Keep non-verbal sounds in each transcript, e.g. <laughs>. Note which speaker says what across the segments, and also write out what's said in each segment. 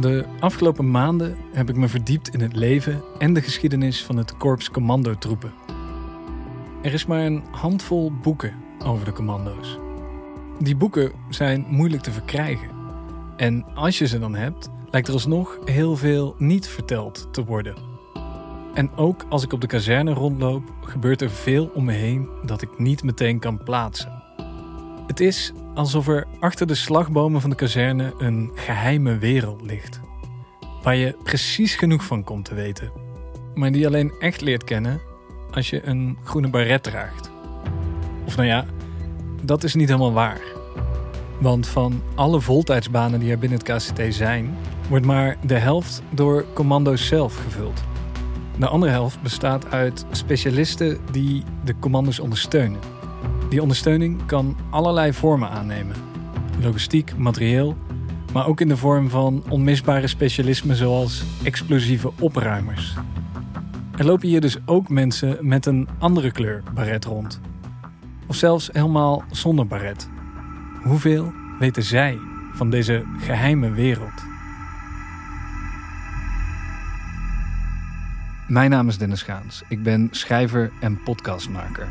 Speaker 1: De afgelopen maanden heb ik me verdiept in het leven en de geschiedenis van het korps commandotroepen. Er is maar een handvol boeken over de commando's. Die boeken zijn moeilijk te verkrijgen. En als je ze dan hebt, lijkt er alsnog heel veel niet verteld te worden. En ook als ik op de kazerne rondloop, gebeurt er veel om me heen dat ik niet meteen kan plaatsen. Het is alsof er achter de slagbomen van de kazerne een geheime wereld ligt. Waar je precies genoeg van komt te weten. Maar die alleen echt leert kennen als je een groene baret draagt. Of nou ja, dat is niet helemaal waar. Want van alle voltijdsbanen die er binnen het KCT zijn, wordt maar de helft door commando's zelf gevuld. De andere helft bestaat uit specialisten die de commando's ondersteunen. Die ondersteuning kan allerlei vormen aannemen: logistiek, materieel, maar ook in de vorm van onmisbare specialismen zoals explosieve opruimers. Er lopen hier dus ook mensen met een andere kleur baret rond. Of zelfs helemaal zonder baret. Hoeveel weten zij van deze geheime wereld? Mijn naam is Dennis Gaans. Ik ben schrijver en podcastmaker.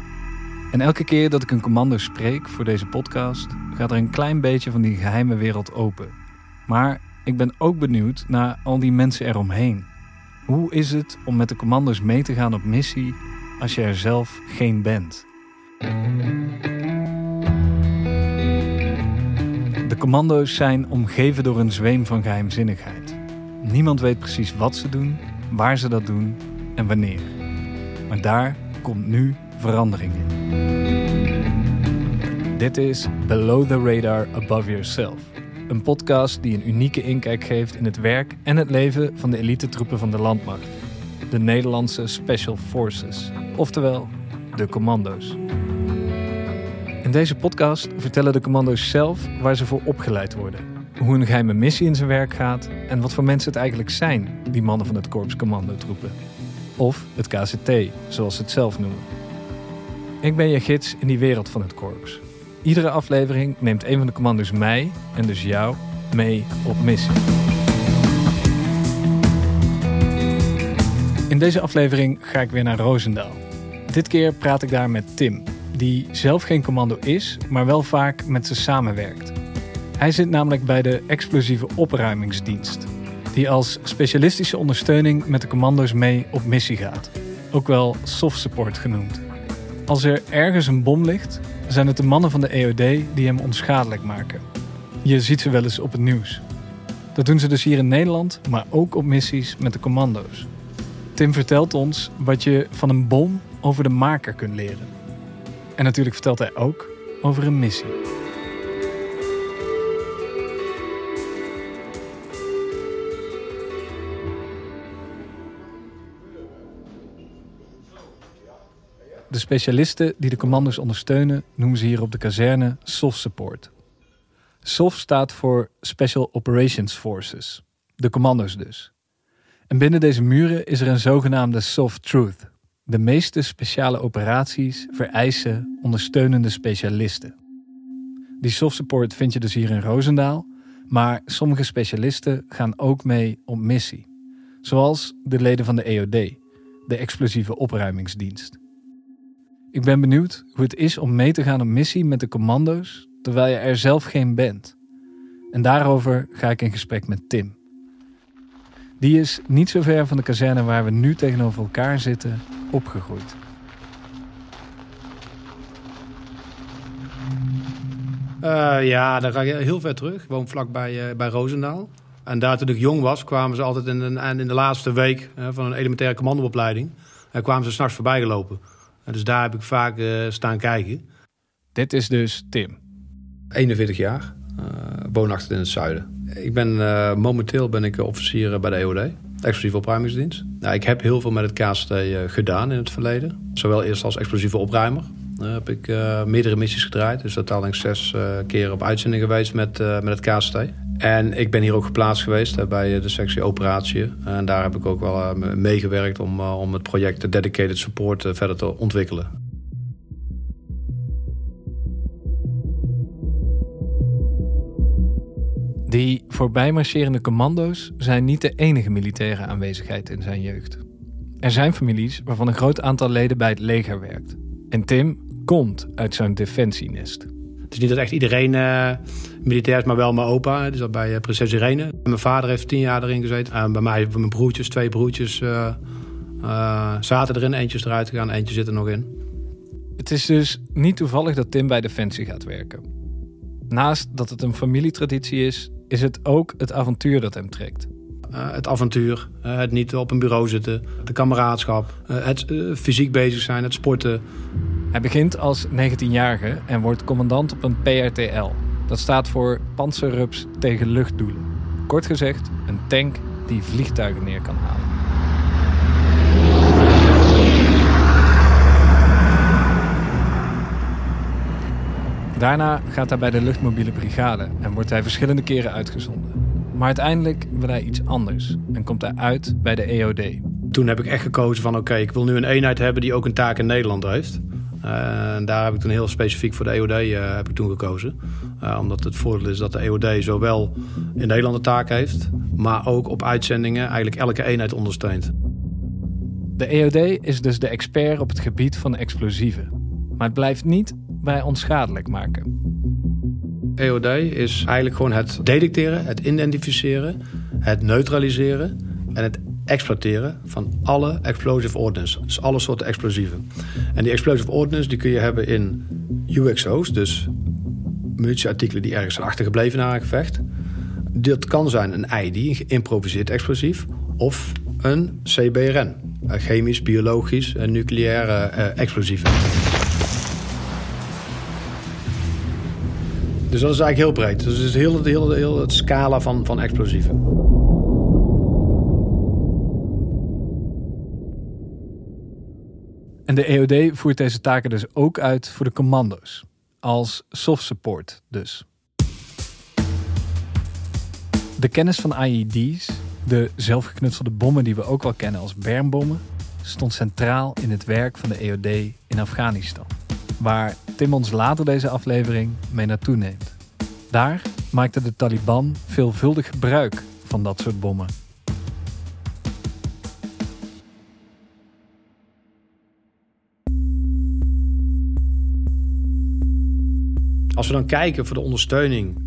Speaker 1: En elke keer dat ik een commando spreek voor deze podcast, gaat er een klein beetje van die geheime wereld open. Maar ik ben ook benieuwd naar al die mensen eromheen. Hoe is het om met de commando's mee te gaan op missie als je er zelf geen bent? De commando's zijn omgeven door een zweem van geheimzinnigheid. Niemand weet precies wat ze doen, waar ze dat doen en wanneer. Maar daar komt nu verandering in. Dit is Below the Radar Above Yourself. Een podcast die een unieke inkijk geeft in het werk en het leven van de elite troepen van de landmacht. De Nederlandse Special Forces, oftewel de commando's. In deze podcast vertellen de commando's zelf waar ze voor opgeleid worden, hoe een geheime missie in zijn werk gaat en wat voor mensen het eigenlijk zijn, die mannen van het korps commandotroepen. Of het KCT, zoals ze het zelf noemen. Ik ben je gids in die wereld van het korps. Iedere aflevering neemt een van de commando's mij, en dus jou, mee op missie. In deze aflevering ga ik weer naar Roosendaal. Dit keer praat ik daar met Tim, die zelf geen commando is, maar wel vaak met ze samenwerkt. Hij zit namelijk bij de explosieve opruimingsdienst, die als specialistische ondersteuning met de commando's mee op missie gaat, ook wel soft support genoemd. Als er ergens een bom ligt, zijn het de mannen van de EOD die hem onschadelijk maken. Je ziet ze wel eens op het nieuws. Dat doen ze dus hier in Nederland, maar ook op missies met de commando's. Tim vertelt ons wat je van een bom over de maker kunt leren. En natuurlijk vertelt hij ook over een missie. De specialisten die de commando's ondersteunen noemen ze hier op de kazerne SOF Support. SOF staat voor Special Operations Forces, de commando's dus. En binnen deze muren is er een zogenaamde Soft Truth. De meeste speciale operaties vereisen ondersteunende specialisten. Die soft support vind je dus hier in Roosendaal, maar sommige specialisten gaan ook mee op missie. Zoals de leden van de EOD, de explosieve opruimingsdienst. Ik ben benieuwd hoe het is om mee te gaan op missie met de commando's terwijl je er zelf geen bent. En daarover ga ik in gesprek met Tim. Die is niet zo ver van de kazerne waar we nu tegenover elkaar zitten opgegroeid.
Speaker 2: Uh, ja, dan ga je heel ver terug. Ik woon vlakbij uh, bij Roosendaal. En daar toen ik jong was, kwamen ze altijd in de, in de laatste week uh, van een elementaire commandoopleiding. En kwamen ze s'nachts voorbij gelopen. En dus daar heb ik vaak staan kijken.
Speaker 1: Dit is dus Tim.
Speaker 2: 41 jaar, woonachtig in het zuiden. Ik ben, momenteel ben ik officier bij de EOD. Explosieve opruimingsdienst. Nou, ik heb heel veel met het KST gedaan in het verleden. Zowel eerst als explosieve opruimer. Uh, heb ik uh, meerdere missies gedraaid. Dus totaal denk ik zes uh, keer op uitzending geweest met, met het KST. En ik ben hier ook geplaatst geweest bij de sectie operatie. En daar heb ik ook wel meegewerkt om, om het project Dedicated Support verder te ontwikkelen.
Speaker 1: Die voorbijmarcherende commando's zijn niet de enige militaire aanwezigheid in zijn jeugd. Er zijn families waarvan een groot aantal leden bij het leger werkt. En Tim komt uit zo'n defensienest.
Speaker 2: Het is niet dat echt iedereen uh, militair is, maar wel mijn opa. Dus dat bij uh, prinses Irene. Mijn vader heeft tien jaar erin gezeten. En bij mij, mijn broertjes, twee broertjes, zaten erin. Eentje eruit gegaan, eentje zit er nog in.
Speaker 1: Het is dus niet toevallig dat Tim bij Defensie gaat werken. Naast dat het een familietraditie is, is het ook het avontuur dat hem trekt.
Speaker 2: Uh, het avontuur, uh, het niet op een bureau zitten, de kameraadschap, uh, het fysiek bezig zijn, het sporten.
Speaker 1: Hij begint als 19-jarige en wordt commandant op een PRTL. Dat staat voor Panzerrups tegen luchtdoelen. Kort gezegd, een tank die vliegtuigen neer kan halen. Daarna gaat hij bij de luchtmobiele brigade en wordt hij verschillende keren uitgezonden. Maar uiteindelijk wil hij iets anders en komt hij uit bij de EOD.
Speaker 2: Toen heb ik echt gekozen van oké, ik wil nu een eenheid hebben die ook een taak in Nederland heeft. Uh, en daar heb ik toen heel specifiek voor de EOD uh, heb ik toen gekozen. Uh, omdat het voordeel is dat de EOD zowel in Nederland een taak heeft, maar ook op uitzendingen eigenlijk elke eenheid ondersteunt.
Speaker 1: De EOD is dus de expert op het gebied van explosieven. Maar het blijft niet bij onschadelijk maken.
Speaker 2: EOD is eigenlijk gewoon het detecteren, het identificeren, het neutraliseren en het exploiteren van alle explosive ordnance. Dus alle soorten explosieven. En die explosive ordnance die kun je hebben in UXO's, dus munitieartikelen die ergens zijn achtergebleven na een gevecht. Dat kan zijn een ID, een geïmproviseerd explosief, of een CBRN, een chemisch, biologisch en nucleaire uh, explosieven. Dus dat is eigenlijk heel breed. Dus het is heel, heel, heel het scala van, van explosieven.
Speaker 1: En de EOD voert deze taken dus ook uit voor de commando's. Als soft support dus. De kennis van IED's, de zelfgeknutselde bommen die we ook wel kennen als bermbommen, stond centraal in het werk van de EOD in Afghanistan waar Tim ons later deze aflevering mee naartoe neemt. Daar maakte de Taliban veelvuldig gebruik van dat soort bommen.
Speaker 2: Als we dan kijken voor de ondersteuning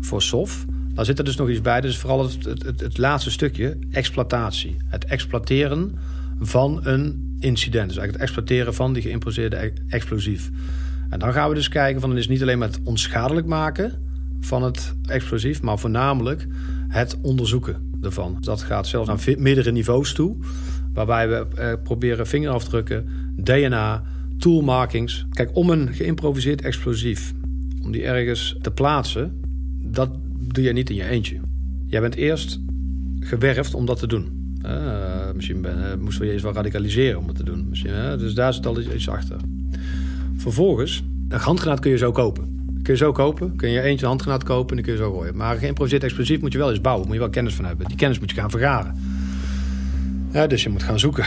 Speaker 2: voor SOF, dan zit er dus nog iets bij. Dus vooral het, het, het laatste stukje, exploitatie. Het exploiteren van een incident. Dus eigenlijk het exploiteren van die geïmproviseerde e- explosief. En dan gaan we dus kijken van het is niet alleen maar het onschadelijk maken van het explosief, maar voornamelijk het onderzoeken ervan. Dat gaat zelfs naar meerdere niveaus toe, waarbij we eh, proberen vingerafdrukken, DNA, toolmarkings. Kijk, om een geïmproviseerd explosief, om die ergens te plaatsen, dat doe je niet in je eentje. Jij bent eerst gewerfd om dat te doen. Uh, misschien ben, uh, moesten we je eens wel radicaliseren om het te doen. Uh, dus daar zit al iets achter. Vervolgens, een handgranaat kun je zo kopen. Kun je zo kopen, kun je eentje een handgranaat kopen en die kun je zo gooien. Maar geïmproviseerd explosief moet je wel eens bouwen. Moet je wel kennis van hebben. Die kennis moet je gaan vergaren. Ja, dus je moet gaan zoeken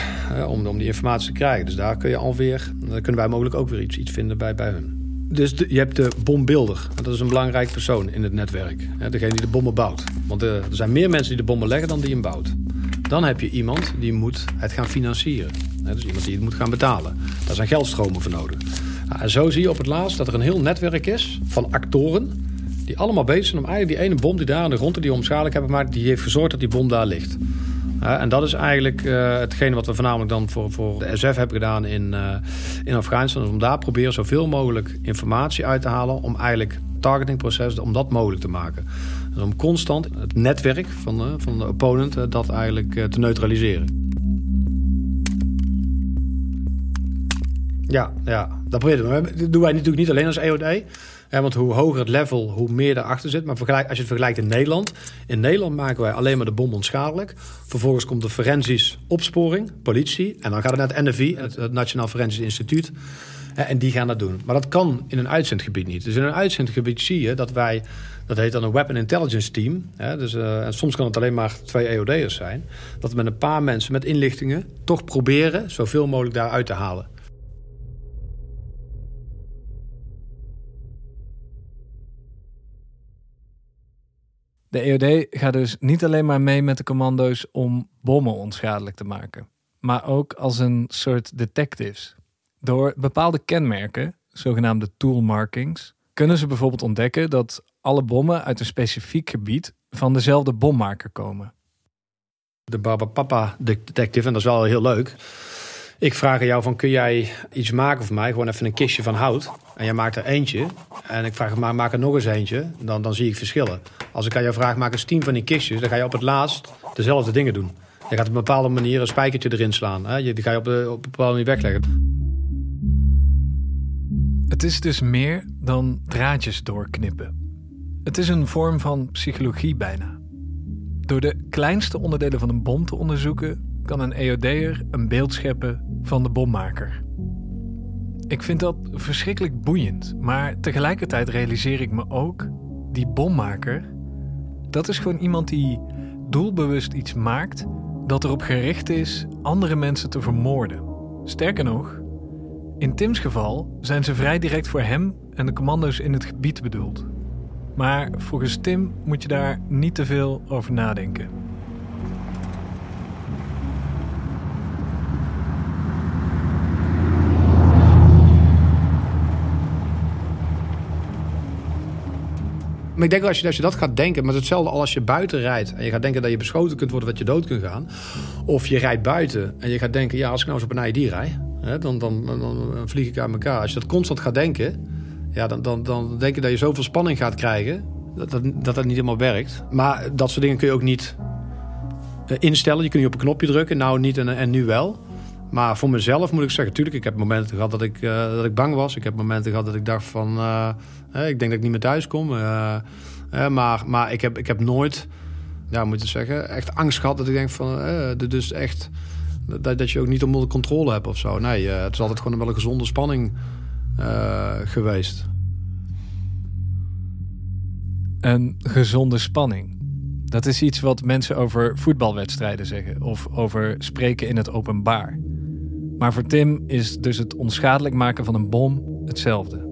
Speaker 2: om, om die informatie te krijgen. Dus daar kun je alweer, dan kunnen wij mogelijk ook weer iets, iets vinden bij, bij hun. Dus je hebt de bombeelder. Dat is een belangrijk persoon in het netwerk. Degene die de bommen bouwt. Want er zijn meer mensen die de bommen leggen dan die hem bouwt. Dan heb je iemand die moet het gaan financieren. Dus iemand die het moet gaan betalen. Daar zijn geldstromen voor nodig. Nou, en zo zie je op het laatst dat er een heel netwerk is van actoren... die allemaal bezig zijn om eigenlijk die ene bom die daar aan de grond... die onschadelijk hebben gemaakt, die heeft gezorgd dat die bom daar ligt. en dat is eigenlijk uh, hetgene wat we voornamelijk dan voor, voor de SF hebben gedaan in, uh, in Afghanistan. om daar proberen zoveel mogelijk informatie uit te halen... om eigenlijk targetingproces, om dat mogelijk te maken. Dus om constant het netwerk van de, van de opponent eh, dat eigenlijk eh, te neutraliseren. Ja, ja, dat proberen we. Dat doen wij natuurlijk niet alleen als EOD. want hoe hoger het level, hoe meer erachter zit. Maar als je het vergelijkt in Nederland. In Nederland maken wij alleen maar de bom onschadelijk. Vervolgens komt de forensisch opsporing, politie. En dan gaat het naar het NFI, het Nationaal Forensisch Instituut. En die gaan dat doen. Maar dat kan in een uitzendgebied niet. Dus in een uitzendgebied zie je dat wij, dat heet dan een Weapon Intelligence Team. Hè, dus, uh, en soms kan het alleen maar twee EOD'ers zijn. Dat we met een paar mensen met inlichtingen toch proberen zoveel mogelijk daaruit te halen.
Speaker 1: De EOD gaat dus niet alleen maar mee met de commando's om bommen onschadelijk te maken, maar ook als een soort detectives. Door bepaalde kenmerken, zogenaamde tool markings, kunnen ze bijvoorbeeld ontdekken dat alle bommen uit een specifiek gebied van dezelfde bommaker komen.
Speaker 2: De Baba Papa detective, en dat is wel heel leuk. Ik vraag aan jou van, kun jij iets maken voor mij? Gewoon even een kistje van hout. En jij maakt er eentje. En ik vraag, maar maak er nog eens eentje. Dan, dan zie ik verschillen. Als ik aan jou vraag, maak eens tien van die kistjes. Dan ga je op het laatst dezelfde dingen doen. Je gaat op een bepaalde manier een spijkertje erin slaan. Hè? Die ga je op, de, op een bepaalde manier wegleggen.
Speaker 1: Het is dus meer dan draadjes doorknippen. Het is een vorm van psychologie bijna. Door de kleinste onderdelen van een bom te onderzoeken, kan een EOD'er een beeld scheppen van de bommaker. Ik vind dat verschrikkelijk boeiend, maar tegelijkertijd realiseer ik me ook, die bommaker, dat is gewoon iemand die doelbewust iets maakt dat erop gericht is andere mensen te vermoorden. Sterker nog, in Tim's geval zijn ze vrij direct voor hem en de commando's in het gebied bedoeld. Maar volgens Tim moet je daar niet te veel over nadenken.
Speaker 2: Maar ik denk als je, als je dat gaat denken, maar hetzelfde als je buiten rijdt en je gaat denken dat je beschoten kunt worden, dat je dood kunt gaan. Of je rijdt buiten en je gaat denken, ja, als ik nou eens op een ID rijd, hè, dan, dan, dan, dan, vlieg ik uit elkaar. Als je dat constant gaat denken, ja, dan, dan, dan denk je dat je zoveel spanning gaat krijgen, dat dat, dat, niet helemaal werkt. Maar dat soort dingen kun je ook niet eh, instellen. Je kunt niet op een knopje drukken, nou niet en nu wel. Maar voor mezelf moet ik zeggen, natuurlijk, ik heb momenten gehad dat ik, uh, dat ik bang was. Ik heb momenten gehad dat ik dacht van, uh, ik denk dat ik niet meer thuis kom. Uh, maar maar ik, heb, ik heb nooit, ja, moet ik zeggen, echt angst gehad dat ik denk van, dus echt, dat, dat je ook niet onder controle hebt of zo. Nee, het is altijd gewoon wel een gezonde spanning geweest.
Speaker 1: Een gezonde spanning. Dat is iets wat mensen over voetbalwedstrijden zeggen of over spreken in het openbaar. Maar voor Tim is dus het onschadelijk maken van een bom hetzelfde.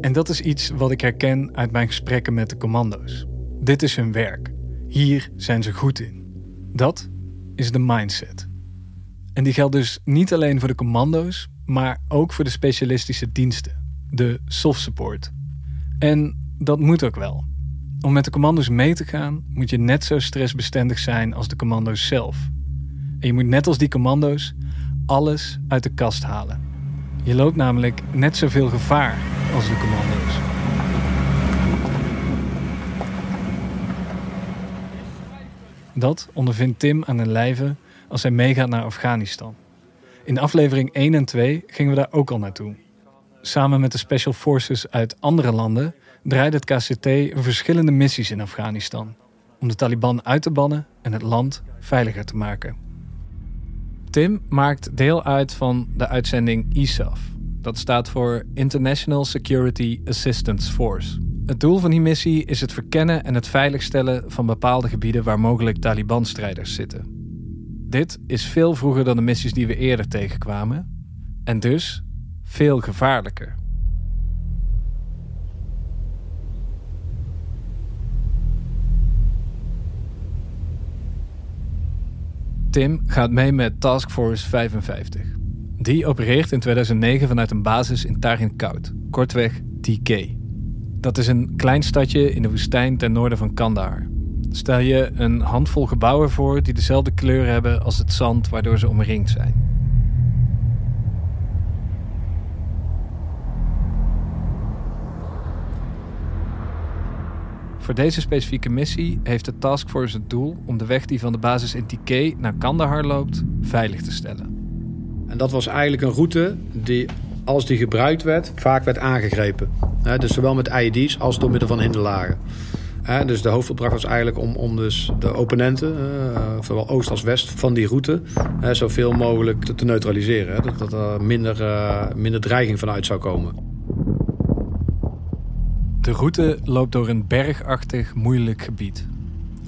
Speaker 1: En dat is iets wat ik herken uit mijn gesprekken met de commando's. Dit is hun werk. Hier zijn ze goed in. Dat is de mindset. En die geldt dus niet alleen voor de commando's, maar ook voor de specialistische diensten, de soft support. En dat moet ook wel. Om met de commando's mee te gaan, moet je net zo stressbestendig zijn als de commando's zelf. En je moet net als die commando's alles uit de kast halen. Je loopt namelijk net zoveel gevaar als de commando's. Dat ondervindt Tim aan een lijve als hij meegaat naar Afghanistan. In aflevering 1 en 2 gingen we daar ook al naartoe. Samen met de special forces uit andere landen draaide het KCT verschillende missies in Afghanistan om de Taliban uit te bannen en het land veiliger te maken. Tim maakt deel uit van de uitzending ISAF. Dat staat voor International Security Assistance Force. Het doel van die missie is het verkennen en het veiligstellen van bepaalde gebieden waar mogelijk Taliban-strijders zitten. Dit is veel vroeger dan de missies die we eerder tegenkwamen en dus veel gevaarlijker. Tim gaat mee met Task Force 55. Die opereert in 2009 vanuit een basis in Tarin Koud, kortweg TK. Dat is een klein stadje in de woestijn ten noorden van Kandahar. Stel je een handvol gebouwen voor die dezelfde kleur hebben als het zand waardoor ze omringd zijn. Voor deze specifieke missie heeft de taskforce het doel om de weg die van de basis in TK naar Kandahar loopt veilig te stellen.
Speaker 2: En dat was eigenlijk een route die, als die gebruikt werd, vaak werd aangegrepen. dus zowel met IED's als door middel van hinderlagen. dus de hoofdopdracht was eigenlijk om, om dus de opponenten, zowel oost als west van die route, zoveel mogelijk te, neutraliseren. dat, dat er minder, minder dreiging vanuit zou komen.
Speaker 1: De route loopt door een bergachtig, moeilijk gebied.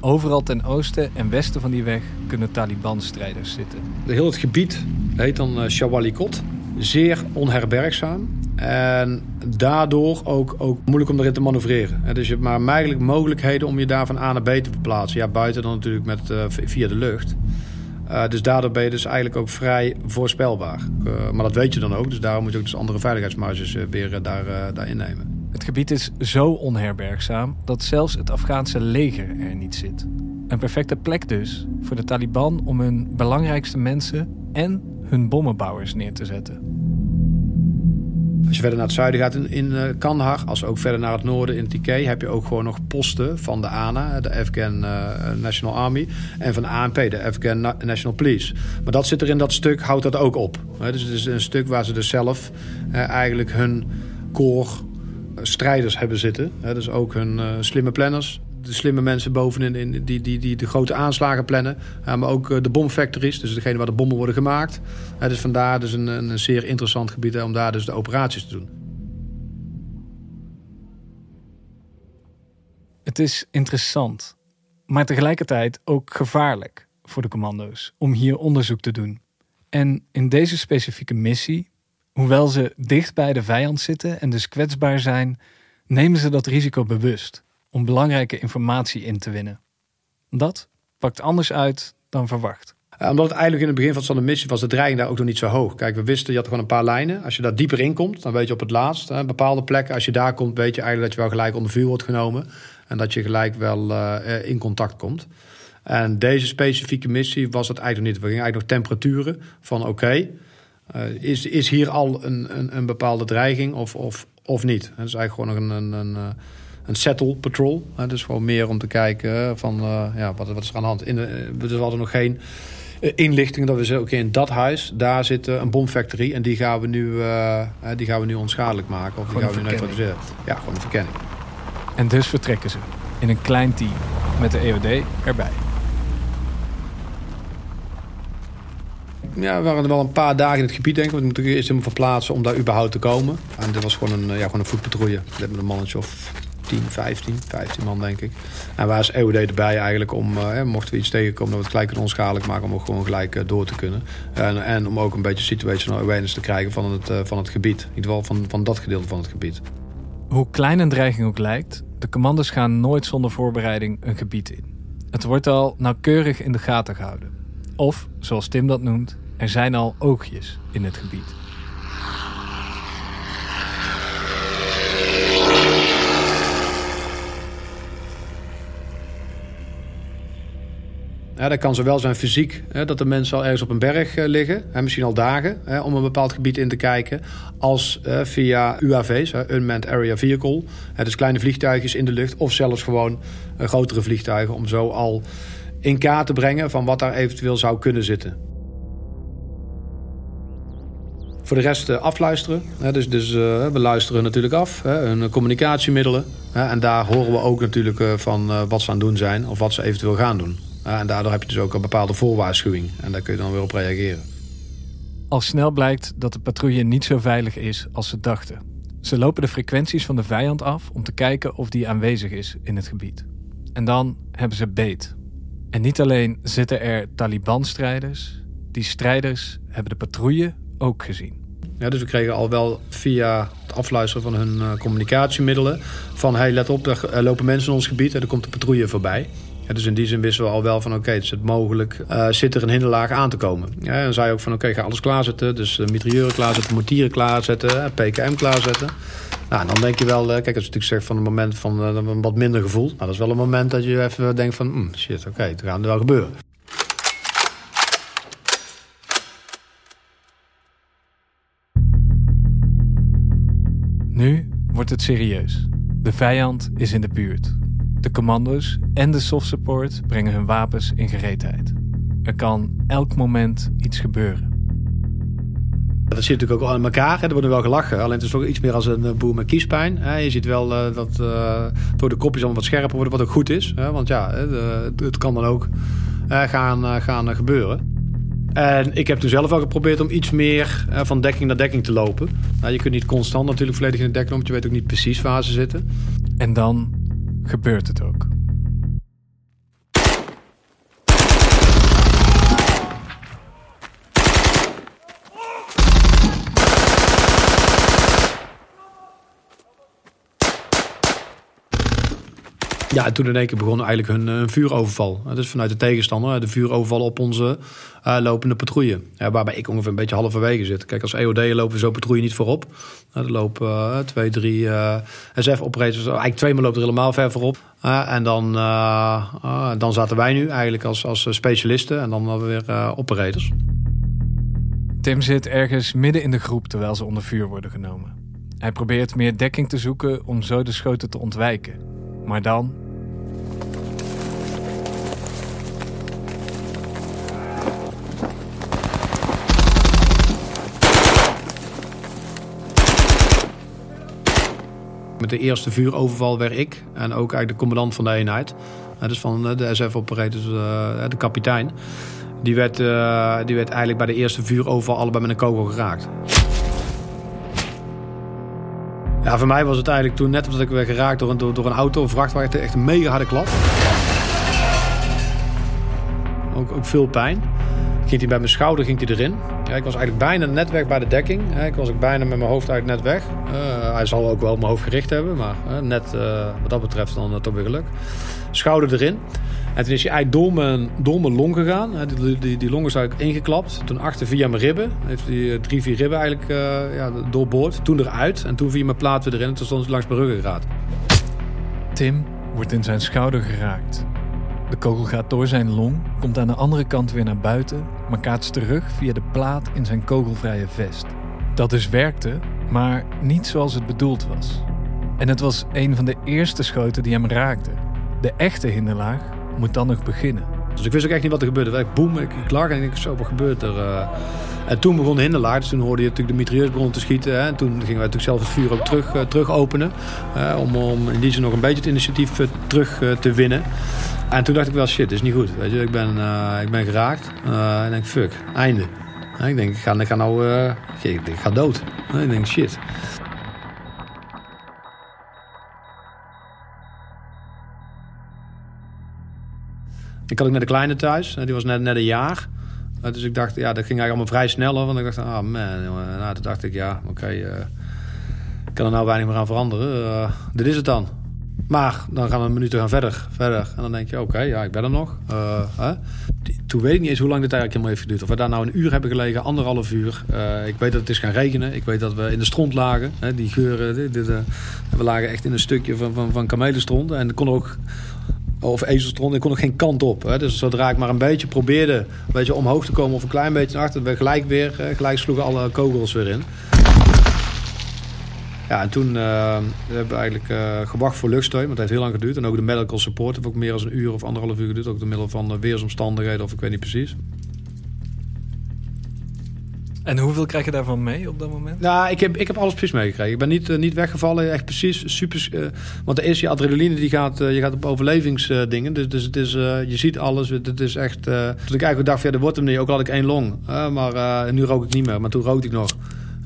Speaker 1: Overal ten oosten en westen van die weg kunnen Taliban-strijders zitten.
Speaker 2: Heel het gebied heet dan uh, Shawalikot. Zeer onherbergzaam. En daardoor ook, ook moeilijk om erin te manoeuvreren. Dus je hebt maar eigenlijk mogelijkheden om je daar van A naar B te verplaatsen. Ja, buiten dan natuurlijk met, uh, via de lucht. Uh, dus daardoor ben je dus eigenlijk ook vrij voorspelbaar. Maar dat weet je dan ook. Dus daarom moet je ook dus andere veiligheidsmarges weer daar, daar innemen.
Speaker 1: Het gebied is zo onherbergzaam dat zelfs het Afghaanse leger er niet zit. Een perfecte plek dus voor de Taliban om hun belangrijkste mensen en hun bommenbouwers neer te zetten.
Speaker 2: Als je verder naar het zuiden gaat in, in uh, Kandahar, als ook verder naar het noorden in TK, heb je ook gewoon nog posten van de ANA, de Afghan uh, National Army, en van de ANP, de Afghan National Police. Maar dat zit er in dat stuk, houdt dat ook op. dus het is een stuk waar ze dus zelf uh, eigenlijk hun core strijders hebben zitten. dus ook hun slimme planners, de slimme mensen bovenin in, die, die, die de grote aanslagen plannen. maar ook eh, de bomfactories, dus degene waar de bommen worden gemaakt. dus vandaar dus een, een zeer interessant gebied om daar dus de operaties te doen.
Speaker 1: Het is interessant, maar tegelijkertijd ook gevaarlijk voor de commando's om hier onderzoek te doen. En in deze specifieke missie, hoewel ze dicht bij de vijand zitten en dus kwetsbaar zijn, nemen ze dat risico bewust om belangrijke informatie in te winnen. Dat pakt anders uit dan verwacht.
Speaker 2: omdat het eigenlijk in het begin van de missie was de dreiging daar ook nog niet zo hoog. Kijk, we wisten, je had gewoon een paar lijnen. Als je daar dieper in komt, dan weet je op het laatst, hè, bepaalde plekken, als je daar komt, weet je eigenlijk dat je wel gelijk onder vuur wordt genomen. En dat je gelijk wel uh, in contact komt. En deze specifieke missie was het eigenlijk niet. We gingen eigenlijk nog temperaturen van oké, uh, is, is hier al een, een, een, bepaalde dreiging of, of, of niet? Dat is eigenlijk gewoon nog een, een, een een settle patrol. Hè, dus gewoon meer om te kijken van uh, ja, wat, wat is er aan de hand. In de, we hadden nog geen uh, inlichting dat we zeggen, oké, in dat huis, daar zit een bomfactory en die gaan we nu, die gaan we nu onschadelijk maken. Of die gaan we nu neutraliseren. Ja, gewoon een verkenning.
Speaker 1: En dus vertrekken ze in een klein team met de EOD erbij.
Speaker 2: Ja, we waren er wel een paar dagen in het gebied, denk ik. We moeten eerst helemaal verplaatsen om daar überhaupt te komen. En dit was gewoon een, ja, gewoon een voetpatrouille. Met een mannetje of 10, 15, 15 man denk ik. En waar is EOD erbij eigenlijk om, uh, mochten we iets tegenkomen, dat we het gelijk onschadelijk maken om ook gewoon gelijk uh, door te kunnen. En, en om ook een beetje situational awareness te krijgen van het, uh, van het gebied. In ieder geval van, van dat gedeelte van het gebied.
Speaker 1: Hoe klein een dreiging ook lijkt, de commandos gaan nooit zonder voorbereiding een gebied in. Het wordt al nauwkeurig in de gaten gehouden. Of, zoals Tim dat noemt, er zijn al oogjes in het gebied.
Speaker 2: Dat kan zowel zijn fysiek, hè, dat de mensen al ergens op een berg uh, liggen, hè, misschien al dagen, hè, om een bepaald gebied in te kijken, als uh, via UAV's, Unmanned Area Vehicle, dus kleine vliegtuigjes in de lucht, of zelfs gewoon uh, grotere vliegtuigen, om zo al in kaart te brengen van wat daar eventueel zou kunnen zitten. Voor de rest afluisteren. dus dus we luisteren natuurlijk af, hun communicatiemiddelen. en daar horen we ook natuurlijk van wat ze aan het doen zijn of wat ze eventueel gaan doen en daardoor heb je dus ook een bepaalde voorwaarschuwing. En daar kun je dan weer op reageren.
Speaker 1: Al snel blijkt dat de patrouille niet zo veilig is als ze dachten. Ze lopen de frequenties van de vijand af om te kijken of die aanwezig is in het gebied. En dan hebben ze beet. En niet alleen zitten er Taliban-strijders, die strijders hebben de patrouille ook gezien.
Speaker 2: Ja, dus we kregen al wel via het afluisteren van hun uh, communicatiemiddelen... van hey, let op, er lopen mensen in ons gebied en er komt de patrouille voorbij dus in die zin wisten we al wel van oké, okay, is het mogelijk, uh, zit er een hinderlaag aan te komen. Ja, en zei ook van oké, ga alles klaarzetten. Dus uh, mitrailleuren klaarzetten, mortieren klaarzetten, PKM klaarzetten. Nou, dan denk je wel, kijk, als je natuurlijk zegt van een moment van een wat minder gevoel. Maar dat is wel een moment dat je even denkt van mm, shit, oké, het gaat er wel gebeuren.
Speaker 1: Nu wordt het serieus. De vijand is in de buurt. De commando's en de soft support brengen hun wapens in gereedheid. Er kan elk moment iets gebeuren.
Speaker 2: Dat zit natuurlijk ook al in elkaar. Er wordt wel gelachen. Alleen het is toch iets meer als een eh, boer met kiespijn. Je ziet wel eh, dat uh, door de kopjes allemaal wat scherper worden, wat ook goed is. Want ja, het kan dan ook gaan gebeuren. En ik heb toen zelf al geprobeerd om iets meer van dekking naar dekking te lopen. je kunt niet constant natuurlijk volledig in de dekking, want je weet ook niet precies waar ze zitten.
Speaker 1: En dan gebeurt het ook.
Speaker 2: Ja, en toen in één keer begon eigenlijk hun, hun vuuroverval. Dus vanuit de tegenstander, de vuuroverval op onze lopende patrouille. Ja, waarbij ik ongeveer een beetje halverwege zit. Kijk, als EOD lopen we zo patrouille niet voorop. Er lopen twee, drie SF-operators. Eigenlijk twee, maar loopt er helemaal ver voorop. en dan, dan zaten wij nu eigenlijk als, als specialisten. En dan weer operators.
Speaker 1: Tim zit ergens midden in de groep terwijl ze onder vuur worden genomen. Hij probeert meer dekking te zoeken om zo de schoten te ontwijken. Maar dan
Speaker 2: Met de eerste vuuroverval werd ik en ook eigenlijk de commandant van de eenheid. Dus van eh, de SF-operators, eh, de kapitein. Die werd, uh, die werd eigenlijk bij de eerste vuuroverval allebei met een kogel geraakt. Ja, voor mij was het eigenlijk toen net omdat ik werd geraakt door een, door, een auto, een vrachtwagen, echt een mega harde klap. Ook, ook veel pijn. Ging hij bij mijn schouder ging hij erin. Ja, ik was eigenlijk bijna net weg bij de dekking. Ik was ook bijna met mijn hoofd uit net weg. Uh, hij zal ook wel mijn hoofd gericht hebben, maar net uh, wat dat betreft dan toch weer geluk. Schouder erin. En toen is hij eigenlijk door mijn, door long gegaan. Die, die, die long is eigenlijk ingeklapt. Toen achter via mijn ribben. Heeft hij drie, vier ribben eigenlijk ja, doorboord. Toen eruit. En toen via mijn plaat weer erin. En toen stond hij langs mijn ruggengraat.
Speaker 1: Tim wordt in zijn schouder geraakt. De kogel gaat door zijn long, komt aan de andere kant weer naar buiten, maar kaatst terug via de plaat in zijn kogelvrije vest. Dat dus werkte, maar niet zoals het bedoeld was. En het was een van de eerste schoten die hem raakte. De echte hinderlaag moet dan nog beginnen.
Speaker 2: Dus ik wist ook echt niet wat er gebeurde. Ik boem, ik, ik lag en ik zo, wat gebeurt er? Uh... En toen begon de hinderlaag. Dus toen hoorde je natuurlijk de mitrailleursbron te schieten. Hè. En toen gingen wij natuurlijk zelf het vuur ook terug, uh, terug openen. Uh, om, om in die zin nog een beetje het initiatief terug te winnen. En toen dacht ik wel, shit, dit is niet goed. Weet je, ik ben, ik ben geraakt. Uh, ik denk, fuck, einde. En ik denk, ik ga, ik ga nou, ik, ga dood. En ik denk, shit. Ik had ook met de kleine thuis. Die was net, net een jaar. Dus ik dacht, ja, dat ging eigenlijk allemaal vrij snel. Want ik dacht, ah man. Nou, toen dacht ik, ja, oké. Okay, ik kan er nou weinig meer aan veranderen. dit is het dan. Maar dan gaan we een minuut gaan verder, verder. En dan denk je, oké, ja, ik ben er nog. Uh, hè? Toen weet ik niet eens hoe lang dit eigenlijk helemaal heeft geduurd. Of we daar nou een uur hebben gelegen, anderhalf uur. Ik weet dat het is gaan regenen. Ik weet dat we in de stront lagen. Hè? Die geuren, we lagen echt in een stukje van, van, van kamelenstront. En er kon ook of ezelstront. Ik kon ook geen kant op. Hè. Dus zodra ik maar een beetje probeerde een beetje omhoog te komen of een klein beetje naar achter, gelijk weer, gelijk sloegen alle kogels weer in. Ja, en toen uh, hebben we eigenlijk uh, gewacht voor luchtsteun, want het heeft heel lang geduurd. En ook de medical support heeft ook meer dan een uur of anderhalf uur geduurd. Ook door middel van weersomstandigheden of ik weet niet precies.
Speaker 1: En hoeveel krijg je daarvan mee op dat moment?
Speaker 2: Nou, ik heb, ik heb alles precies meegekregen. Ik ben niet, uh, niet weggevallen, echt precies super. Uh, want er is je adrenaline, die gaat, uh, je gaat op overlevingsdingen. dus, dus het is, je ziet alles. Het is echt. toen ik eigenlijk dacht, ja, er wordt hem niet. Ook al had ik één long. maar nu rook ik niet meer. Maar toen rookte ik nog.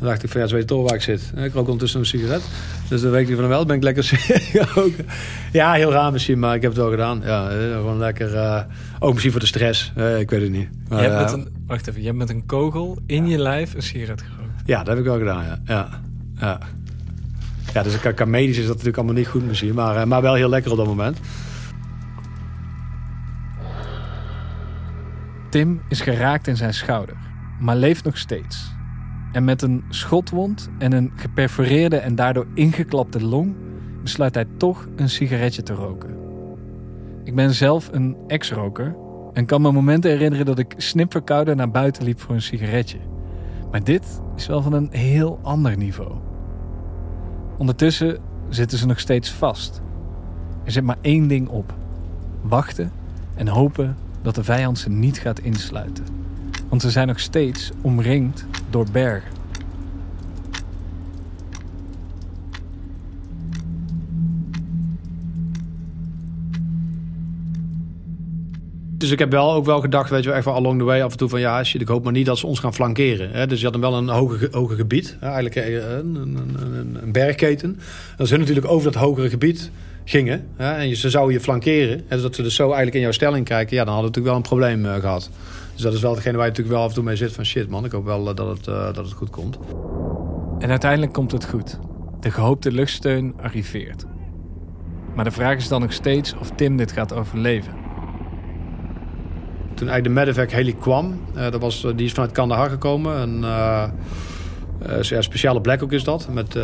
Speaker 2: Dan dacht ik van ja, ze weet toch waar ik zit. Ik rook ondertussen een sigaret. Dus dan weet ik van wel, ben ik lekker <laughs> roken. Ja, heel raar misschien, maar ik heb het wel gedaan. Ja, eh, gewoon lekker. Uh, ook misschien voor de stress. Uh, ik weet het niet.
Speaker 1: Maar, je hebt met een, wacht even, je hebt met een kogel in je lijf een sigaret gerookt.
Speaker 2: Ja, dat heb ik wel gedaan, ja. Ja, ja. ja dus qua medisch is dat natuurlijk allemaal niet goed misschien. Maar, maar wel heel lekker op dat moment.
Speaker 1: Tim is geraakt in zijn schouder, maar leeft nog steeds. En met een schotwond en een geperforeerde en daardoor ingeklapte long besluit hij toch een sigaretje te roken. Ik ben zelf een ex-roker en kan me momenten herinneren dat ik snipverkouden naar buiten liep voor een sigaretje. Maar dit is wel van een heel ander niveau. Ondertussen zitten ze nog steeds vast. Er zit maar één ding op: wachten en hopen dat de vijand ze niet gaat insluiten. Want ze zijn nog steeds omringd door.
Speaker 2: Dus ik heb wel ook wel gedacht, weet je wel, echt wel along the way af en toe van ja, shit, ik hoop maar niet dat ze ons gaan flankeren. Hè? Dus je had wel een hoge, hoge gebied, eigenlijk eh, een, een, een, bergketen. En ze natuurlijk over dat hogere gebied gingen hè? en ze zouden je flankeren. En dat ze dus zo eigenlijk in jouw stelling kijken, ja, dan hadden we natuurlijk wel een probleem uh, gehad. Dus dat is wel degene waar je natuurlijk wel af en toe mee zit van shit man, ik hoop wel uh, dat, het, uh, dat het goed komt.
Speaker 1: En uiteindelijk komt het goed. De gehoopte luchtsteun arriveert. Maar de vraag is dan nog steeds of Tim dit gaat overleven.
Speaker 2: Toen eigenlijk de medevac heli kwam, uh, dat was, die is vanuit Kandahar gekomen. Een uh, uh, speciale Blackhawk is dat. Met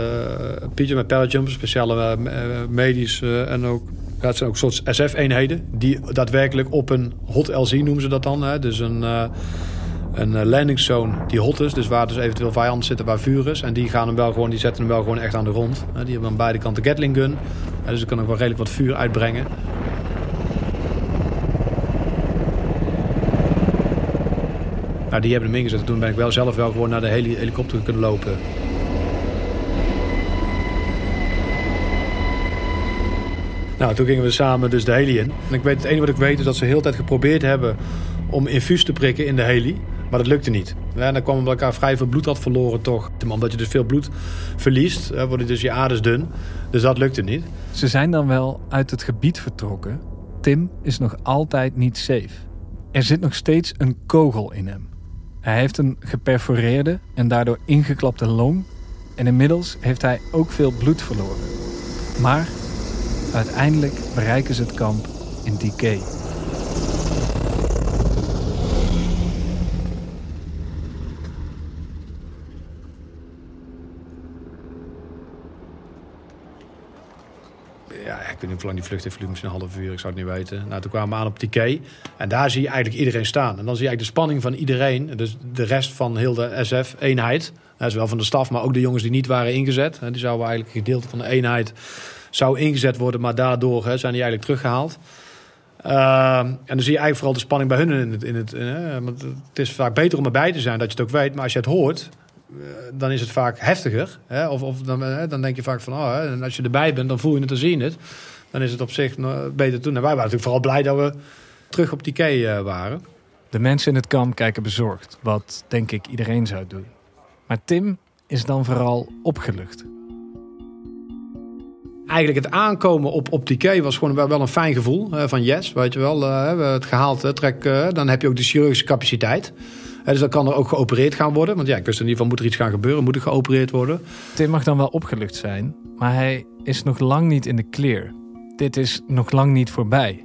Speaker 2: Pieter met parajumpers, speciale medisch en ook... Ja, zijn ook soort SF-eenheden die daadwerkelijk op een hot LZ noemen ze dat dan. Hè? Dus een een eh, landing zone die hot is. Dus waar dus eventueel vijanden zitten waar vuur is. En die, gaan hem wel gewoon, die zetten hem wel gewoon echt aan de grond. Die hebben aan beide kanten Gatling gun. Dus er kan ook wel redelijk wat vuur uitbrengen. Nou, die hebben hem ingezet. Toen ben ik wel zelf wel gewoon naar de helikopter kunnen lopen. Nou, toen gingen we samen dus de heli in. En ik weet, het enige wat ik weet is dat ze heel de tijd geprobeerd hebben om infuus te prikken in de heli. Maar dat lukte niet. En dan kwam omdat elkaar vrij veel bloed had verloren toch. Omdat je dus veel bloed verliest, worden dus je aders dun. Dus dat lukte niet.
Speaker 1: Ze zijn dan wel uit het gebied vertrokken. Tim is nog altijd niet safe. Er zit nog steeds een kogel in hem. Hij heeft een geperforeerde en daardoor ingeklapte long. En inmiddels heeft hij ook veel bloed verloren. Maar uiteindelijk bereiken ze het kamp in DK.
Speaker 2: ik weet niet hoe lang die vlucht heeft misschien een half uur, ik zou het niet weten. Nou, toen kwamen we aan op die key en daar zie je eigenlijk iedereen staan. En dan zie je eigenlijk de spanning van iedereen, dus de rest van heel de SF-eenheid. Zowel van de staf, maar ook de jongens die niet waren ingezet. Die zouden eigenlijk een gedeelte van de eenheid zou ingezet worden, maar daardoor hè, zijn die eigenlijk teruggehaald. Uh, en dan zie je eigenlijk vooral de spanning bij hun in het. In het want het is vaak beter om erbij te zijn, dat je het ook weet. Maar als je het hoort, eh, dan is het vaak heftiger. Hè? Of, of dan, dan denk je vaak van, oh, hè, en als je erbij bent, dan voel je het, dan zie je het. Dan is het op zich beter toen. En wij waren natuurlijk vooral blij dat we terug op die key eh, waren.
Speaker 1: De mensen in het kamp kijken bezorgd, wat denk ik iedereen zou doen. Maar Tim is dan vooral opgelucht.
Speaker 2: Eigenlijk het aankomen op, op die key was gewoon wel een fijn gevoel. van yes, weet je wel, we het gehaald. trek, dan heb je ook de chirurgische capaciteit dus dan kan er ook geopereerd gaan worden. Want ja, ik wist in ieder geval, moet er iets gaan gebeuren? Moet er geopereerd worden?
Speaker 1: Tim mag dan wel opgelucht zijn, maar hij is nog lang niet in de clear. Dit is nog lang niet voorbij.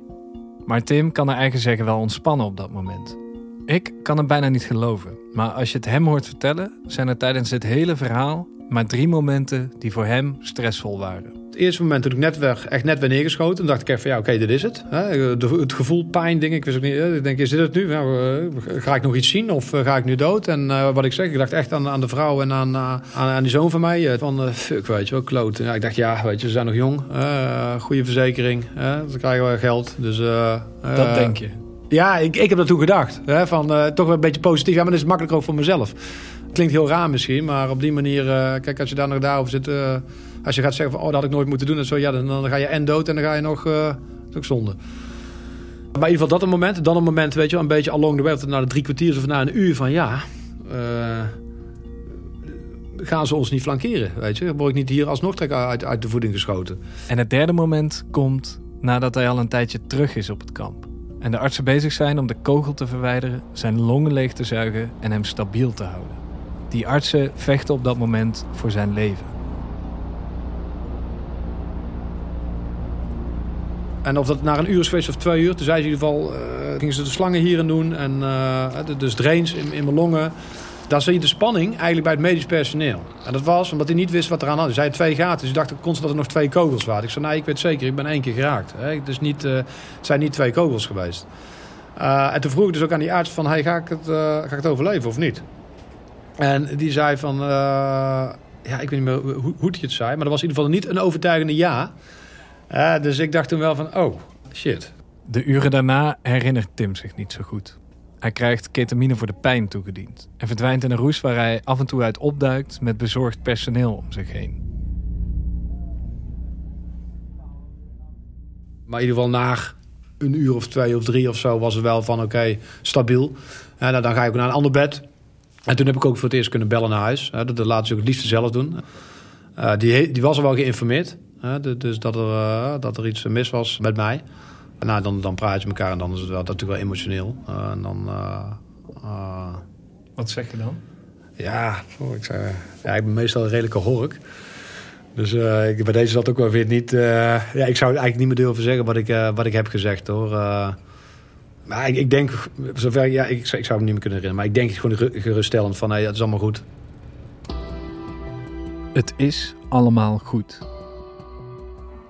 Speaker 1: Maar Tim kan er eigen zeggen wel ontspannen op dat moment. Ik kan het bijna niet geloven, maar als je het hem hoort vertellen, zijn er tijdens het hele verhaal maar drie momenten die voor hem stressvol waren
Speaker 2: het eerste moment toen ik net weg, echt net ben neergeschoten, dan dacht ik even van ja, oké, dit is het. het gevoel, pijn, ding. Ik wist ook niet. Ik denk, is dit het nu? Nou, ga ik nog iets zien of eh, ga ik nu dood? En uh, wat ik zeg, ik dacht echt aan, aan de vrouw en aan, aan, aan die zoon van mij. Van fuck, weet je wel, kloot. Ja, ik dacht, ja, weet je, ze zijn nog jong. goede verzekering. dan krijgen we geld. Dus,
Speaker 1: dat denk je.
Speaker 2: Ja, ik, ik heb dat toen gedacht. Hè, van toch wel een beetje positief. Ja, maar dat is makkelijker ook voor mezelf. Klinkt heel raar misschien, maar op die manier, kijk, als je daar nog daarover zit als je gaat zeggen van, oh, dat had ik nooit moeten doen. En zo, ja, dan, dan ga je en dood en dan ga je nog, uh, ook zonde. Maar in ieder geval dat een moment. Dan een moment, weet je een beetje along the way. Het na de drie kwartier of na een uur van, ja... Uh, gaan ze ons niet flankeren, weet je. Word ik niet hier alsnog uit, uit de voeding geschoten.
Speaker 1: En het derde moment komt nadat hij al een tijdje terug is op het kamp. En de artsen bezig zijn om de kogel te verwijderen, zijn longen leeg te zuigen en hem stabiel te houden. Die artsen vechten op dat moment voor zijn leven.
Speaker 2: En of dat na een uur is geweest of twee uur, toen zei ze in ieder geval, uh, gingen ze de slangen hierin doen en uh, dus drains in, in mijn longen. Daar zie je de spanning eigenlijk bij het medisch personeel. En dat was omdat hij niet wist wat er aan had. Hij zei twee gaten, dus ik dacht constant dat er nog twee kogels waren. Ik zei, nee, ik weet zeker, ik ben één keer geraakt. Hè. Dus niet, uh, het zijn niet twee kogels geweest. en toen vroeg ik dus ook aan die arts van, hey, ga, ik het, ga ik het overleven of niet? En die zei van, ja, ik weet niet meer hoe, hoe het zei, maar dat was in ieder geval niet een overtuigende ja. Uh, dus ik dacht toen wel van, oh, shit.
Speaker 1: De uren daarna herinnert Tim zich niet zo goed. Hij krijgt ketamine voor de pijn toegediend en verdwijnt in een roes waar hij af en toe uit opduikt met bezorgd personeel om zich heen.
Speaker 2: Maar in ieder geval na een uur of twee of drie of zo was het wel van oké, stabiel. En nou, dan ga ik naar een ander bed. En toen heb ik ook voor het eerst kunnen bellen naar huis. Dat laten ze ook het liefst zelf doen. Uh, die, die was er wel geïnformeerd. Dus dat er, eh, dat er iets mis was met mij. Nou, dan, dan praat je elkaar en dan is het wel, natuurlijk wel emotioneel. Eh, en dan,
Speaker 1: eh, Wat zeg je dan?
Speaker 2: Ja, ik, ja, ik ben meestal een redelijke hork. Dus uh, ik, bij deze zat ook wel weer niet... Uh, ja, ik zou eigenlijk niet meer durven zeggen wat ik, uh, wat ik heb gezegd, hoor. maar ik, ik, denk, zover, ja, ik, ik zou het niet meer kunnen herinneren. Maar ik denk gewoon geruststellend van, hey, het is allemaal goed.
Speaker 1: Het is allemaal goed.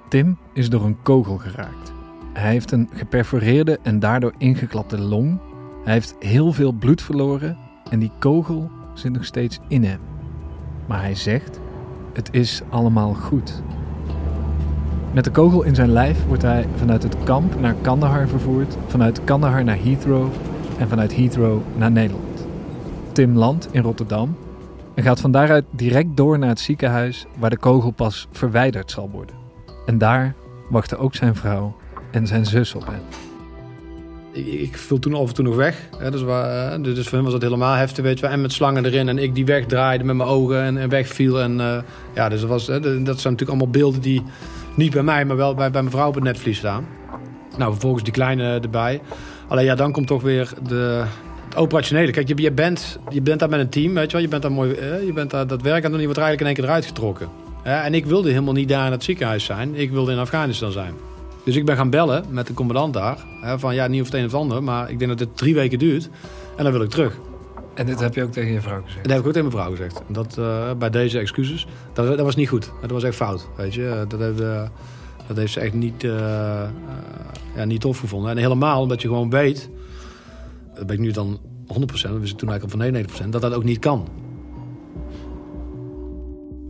Speaker 1: Tim is door een kogel geraakt. Hij heeft een geperforeerde en daardoor ingeklapte long. Hij heeft heel veel bloed verloren en die kogel zit nog steeds in hem. Maar hij zegt: Het is allemaal goed. Met de kogel in zijn lijf wordt hij vanuit het kamp naar Kandahar vervoerd, vanuit Kandahar naar Heathrow en vanuit Heathrow naar Nederland. Tim landt in Rotterdam en gaat van daaruit direct door naar het ziekenhuis waar de kogel pas verwijderd zal worden. En daar wachten ook zijn vrouw en zijn zus op hem.
Speaker 2: Ik, viel toen af en toe nog weg. Dus, eh, dus voor hem was dat helemaal heftig, weet je En met slangen erin en ik die wegdraaide met mijn ogen en, en wegviel. En, uh, ja, dus dat, was, dat zijn natuurlijk allemaal beelden die niet bij mij, maar wel bij, bij mijn vrouw op het netvlies staan. Nou, vervolgens die kleine erbij. Alleen ja, dan komt toch weer de, het operationele. Kijk, je, bent, je bent daar met een team, weet je wel. Je bent daar, mooi, je bent daar dat werk aan doen. Je wordt eigenlijk in één keer eruit getrokken. En ik wilde helemaal niet daar in het ziekenhuis zijn. Ik wilde in Afghanistan zijn. Dus ik ben gaan bellen met de commandant daar. Hè, van ja, niet of het een of ander, maar ik denk dat het drie weken duurt. En dan wil ik terug.
Speaker 1: En dit heb je ook tegen je vrouw gezegd?
Speaker 2: Dat heb ik ook tegen mijn vrouw gezegd. Dat, uh, bij deze excuses. Dat, dat was niet goed. Dat was echt fout. Weet je. Dat, heeft, uh, dat heeft ze echt niet, uh, ja, niet tof gevonden. En helemaal omdat je gewoon weet. Dat ben ik nu dan 100%, dat wist ik toen eigenlijk al van 99%, dat dat ook niet kan.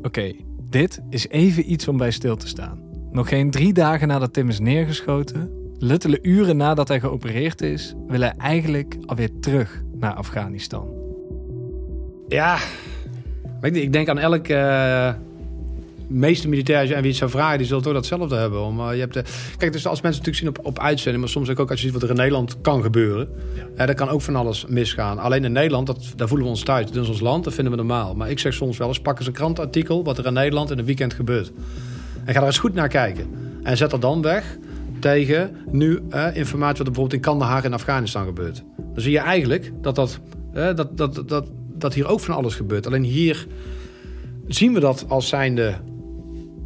Speaker 1: Oké, dit is even iets om bij stil te staan. Nog geen drie dagen nadat Tim is neergeschoten, luttele uren nadat hij geopereerd is, wil hij eigenlijk alweer terug naar Afghanistan.
Speaker 2: Ja, ik denk aan elke uh, meeste militairs en wie het zou vragen, die zullen toch datzelfde hebben. Om, uh, je hebt de, kijk, dus als mensen natuurlijk zien op, op uitzending, maar soms ook als je ziet wat er in Nederland kan gebeuren, ja. kan ook van alles misgaan. Alleen in Nederland, dat, daar voelen we ons thuis. Dat is ons land, dat vinden we normaal. Maar ik zeg soms wel eens, pak eens een krantartikel wat er in Nederland in een weekend gebeurt. En ga er eens goed naar kijken. En zet dat dan weg tegen nu eh, informatie wat er bijvoorbeeld in Kandahar in Afghanistan gebeurt. Dan zie je eigenlijk dat, dat, eh, dat, dat, dat, dat hier ook van alles gebeurt. Alleen hier zien we dat als zijnde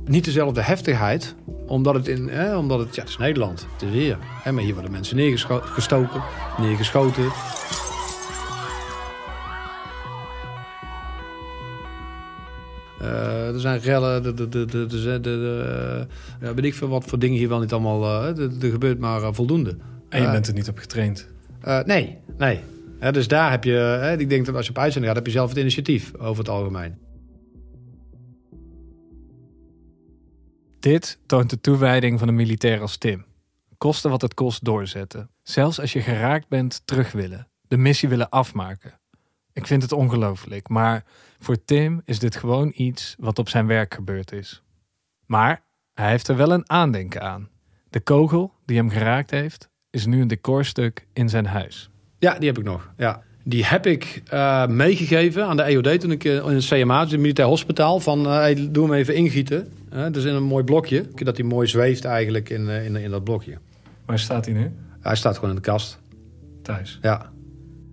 Speaker 2: niet dezelfde heftigheid. Omdat het, in, eh, omdat het, ja, het is Nederland, het is hier. Hè, maar hier worden mensen neergestoken, neergeschoten. Uh, er zijn rellen, de, de, de, de, de, de, ja, weet ik veel wat voor dingen hier wel niet allemaal. Uh, er gebeurt maar voldoende.
Speaker 1: En je bent er niet op getraind?
Speaker 2: nee, nee. dus daar heb je, ik denk dat als je op uitzending gaat, heb je zelf het initiatief over het algemeen.
Speaker 1: Dit toont de toewijding van een militair als Tim. Kosten wat het kost doorzetten. Zelfs als je geraakt bent, terug willen. De missie willen afmaken. Ik vind het ongelooflijk, maar voor Tim is dit gewoon iets wat op zijn werk gebeurd is. Maar hij heeft er wel een aandenken aan. De kogel die hem geraakt heeft, is nu een decorstuk in zijn huis.
Speaker 2: Ja, die heb ik nog. Ja. Die heb ik uh, meegegeven aan de EOD toen ik uh, in het CMA, het militair hospitaal, van uh, doe hem even ingieten. Dus in een mooi blokje, dat hij mooi zweeft eigenlijk in, in, in dat blokje.
Speaker 1: Waar staat hij nu?
Speaker 2: Hij staat gewoon in de kast.
Speaker 1: Thuis?
Speaker 2: Ja.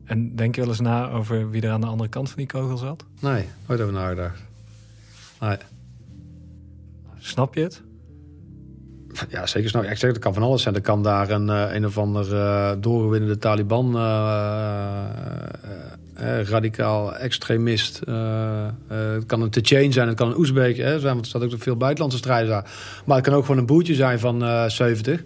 Speaker 1: En denk je wel eens na over wie er aan de andere kant van die kogel zat?
Speaker 2: Nee, nooit over nagedacht. Nee.
Speaker 1: Snap je het?
Speaker 2: Ja, zeker snap ik. Ik zeg, dat kan van alles zijn. Er kan daar een, uh, een of ander uh, doorgewinnende Taliban, uh, radicaal extremist. het kan een Tchéen zijn, het kan een Oezbeek zijn, want er staat ook veel buitenlandse strijders daar. Maar het kan ook gewoon een boertje zijn van 70,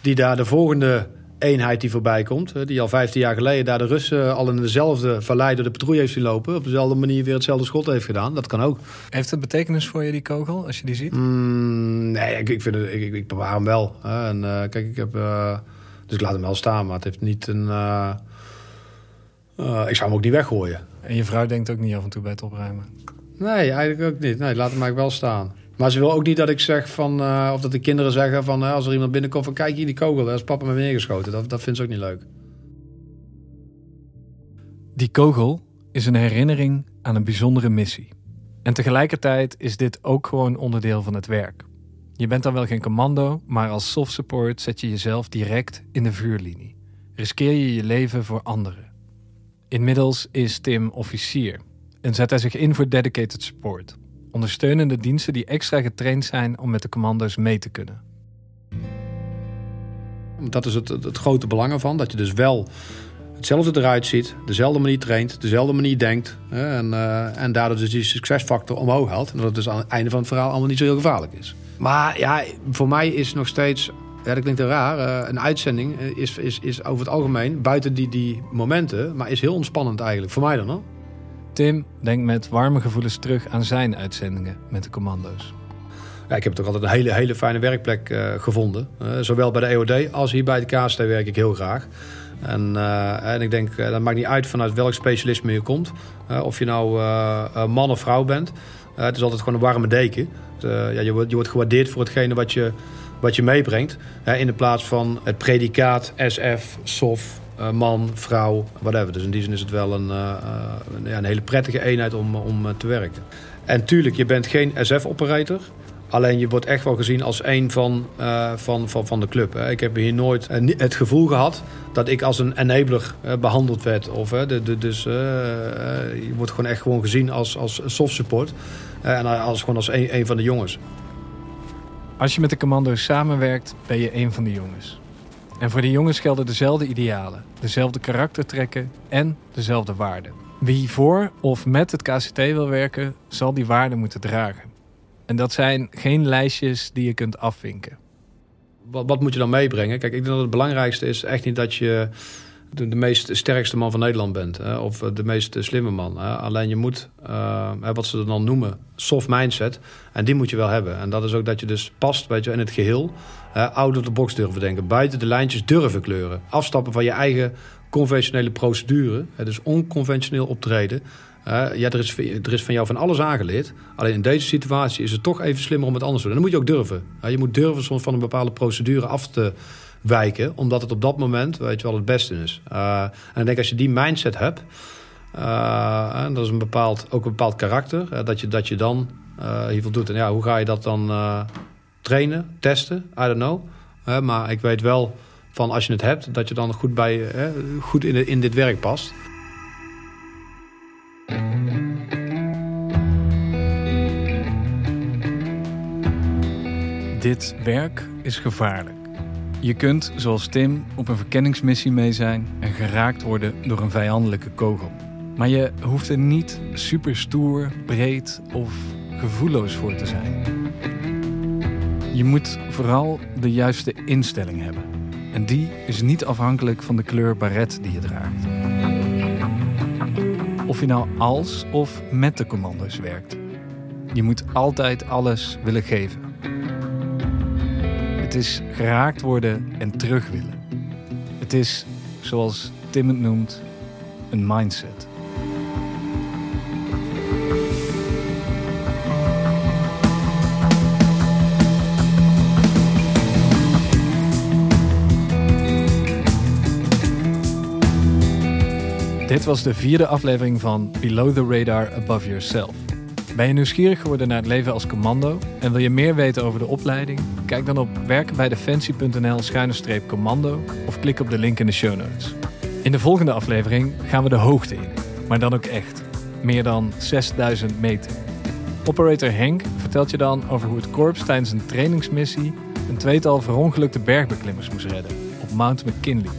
Speaker 2: die daar de volgende eenheid die voorbij komt. Die al 15 jaar geleden daar de Russen al in dezelfde vallei door de patrouille heeft zien lopen. Op dezelfde manier weer hetzelfde schot heeft gedaan. Dat kan ook.
Speaker 1: Heeft het betekenis voor je, die kogel, als je die ziet?
Speaker 2: Mm, nee, ik, ik, vind het, ik, ik bewaar hem wel. En kijk, ik heb... Dus ik laat hem wel staan, maar het heeft niet een... Uh, ik zou hem ook niet weggooien.
Speaker 1: En je vrouw denkt ook niet af en toe bij het opruimen?
Speaker 2: Nee, eigenlijk ook niet. Nee, laat hem eigenlijk wel staan. Maar ze wil ook niet dat ik zeg van, uh, of dat de kinderen zeggen van uh, als er iemand binnenkomt van kijk hier die kogel, daar is papa me neergeschoten. Dat, dat vindt ze ook niet leuk.
Speaker 1: Die kogel is een herinnering aan een bijzondere missie. En tegelijkertijd is dit ook gewoon onderdeel van het werk. Je bent dan wel geen commando, maar als soft support zet je jezelf direct in de vuurlinie. Riskeer je je leven voor anderen. Inmiddels is Tim officier en zet hij zich in voor dedicated support ondersteunende diensten die extra getraind zijn om met de commando's mee te kunnen.
Speaker 2: Dat is het, het, grote belang ervan, dat je dus wel hetzelfde eruit ziet, dezelfde manier traint, dezelfde manier denkt. Hè, en, uh, en daardoor dus die succesfactor omhoog haalt. En dat het dus aan het einde van het verhaal allemaal niet zo heel gevaarlijk is. Maar ja, voor mij is nog steeds, ja, dat klinkt heel raar, uh, een uitzending is, is, is over het algemeen, buiten die, die momenten, maar is heel ontspannend eigenlijk. Voor mij dan hoor.
Speaker 1: Tim denkt met warme gevoelens terug aan zijn uitzendingen met de commando's.
Speaker 2: Ja, ik heb toch altijd een hele, hele fijne werkplek uh, gevonden. Uh, zowel bij de EOD als hier bij de KST werk ik heel graag. En, uh, en ik denk, dat maakt niet uit vanuit welk specialisme je komt. of je nou man of vrouw bent. het is altijd gewoon een warme deken. ja, je, wordt, je wordt gewaardeerd voor hetgene wat je, wat je meebrengt. in de plaats van het predicaat SF, SOF, man, vrouw, whatever. Dus in die zin is het wel een, een, een hele prettige eenheid om, om te werken. En tuurlijk, je bent geen SF-operator. Alleen je wordt echt wel gezien als een van, van, van, van de club. Hè. Ik heb hier nooit het gevoel gehad dat ik als een enabler behandeld werd. Of, de, de, dus je wordt gewoon echt gewoon gezien als, als soft support. en als, gewoon als een, een van de jongens.
Speaker 1: Als je met de commando's samenwerkt, ben je een van de jongens. En voor die jongens gelden dezelfde idealen, dezelfde karaktertrekken en dezelfde waarden. Wie voor of met het KCT wil werken, zal die waarden moeten dragen. En dat zijn geen lijstjes die je kunt afvinken.
Speaker 2: Wat, wat moet je dan meebrengen? Kijk, ik denk dat het belangrijkste is echt niet dat je de, meest sterkste man van Nederland bent. Hè, of de meest slimme man. Hè. Alleen je moet, uh, wat ze dan noemen, soft mindset. En die moet je wel hebben. En dat is ook dat je dus past weet je, in het geheel. Uh, out of the box durven denken. Buiten de lijntjes durven kleuren. Afstappen van je eigen conventionele procedure. Hè, dus onconventioneel optreden. Ja, er is, er is van jou van alles aangeleerd. Alleen in deze situatie is het toch even slimmer om het anders te doen. En dan moet je ook durven. Je moet durven soms van een bepaalde procedure af te wijken. Omdat het op dat moment, weet je wel, het beste is. Uh, en ik denk als je die mindset hebt... en dat is een bepaald, ook een bepaald karakter... dat, je, dat je dan hiervoor doet. En ja, hoe ga je dat dan trainen, testen? I don't know. maar ik weet wel van als je het hebt... dat je dan goed, bij, goed in, in dit werk past...
Speaker 1: Dit werk is gevaarlijk. Je kunt, zoals Tim, op een verkenningsmissie mee zijn en geraakt worden door een vijandelijke kogel. Maar je hoeft er niet super stoer, breed of gevoelloos voor te zijn. Je moet vooral de juiste instelling hebben. En die is niet afhankelijk van de kleur baret die je draagt. Of je nou als of met de commando's werkt. Je moet altijd alles willen geven. Het is geraakt worden en terug willen. Het is, zoals Tim het noemt, een mindset. Dit was de vierde aflevering van Below the Radar Above Yourself. Ben je nieuwsgierig geworden naar het leven als commando en wil je meer weten over de opleiding? Kijk dan op werkenbijdefensie.nl-commando of klik op de link in de show notes. In de volgende aflevering gaan we de hoogte in, maar dan ook echt. Meer dan 6000 meter. Operator Henk vertelt je dan over hoe het korps tijdens een trainingsmissie een tweetal verongelukte bergbeklimmers moest redden op Mount McKinley.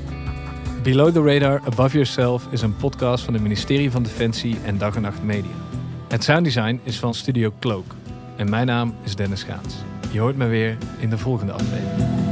Speaker 1: Below the Radar Above Yourself is een podcast van het ministerie van Defensie en Dag en Nacht Media. Het sounddesign is van Studio Cloak en mijn naam is Dennis Gaans. Je hoort me weer in de volgende aflevering.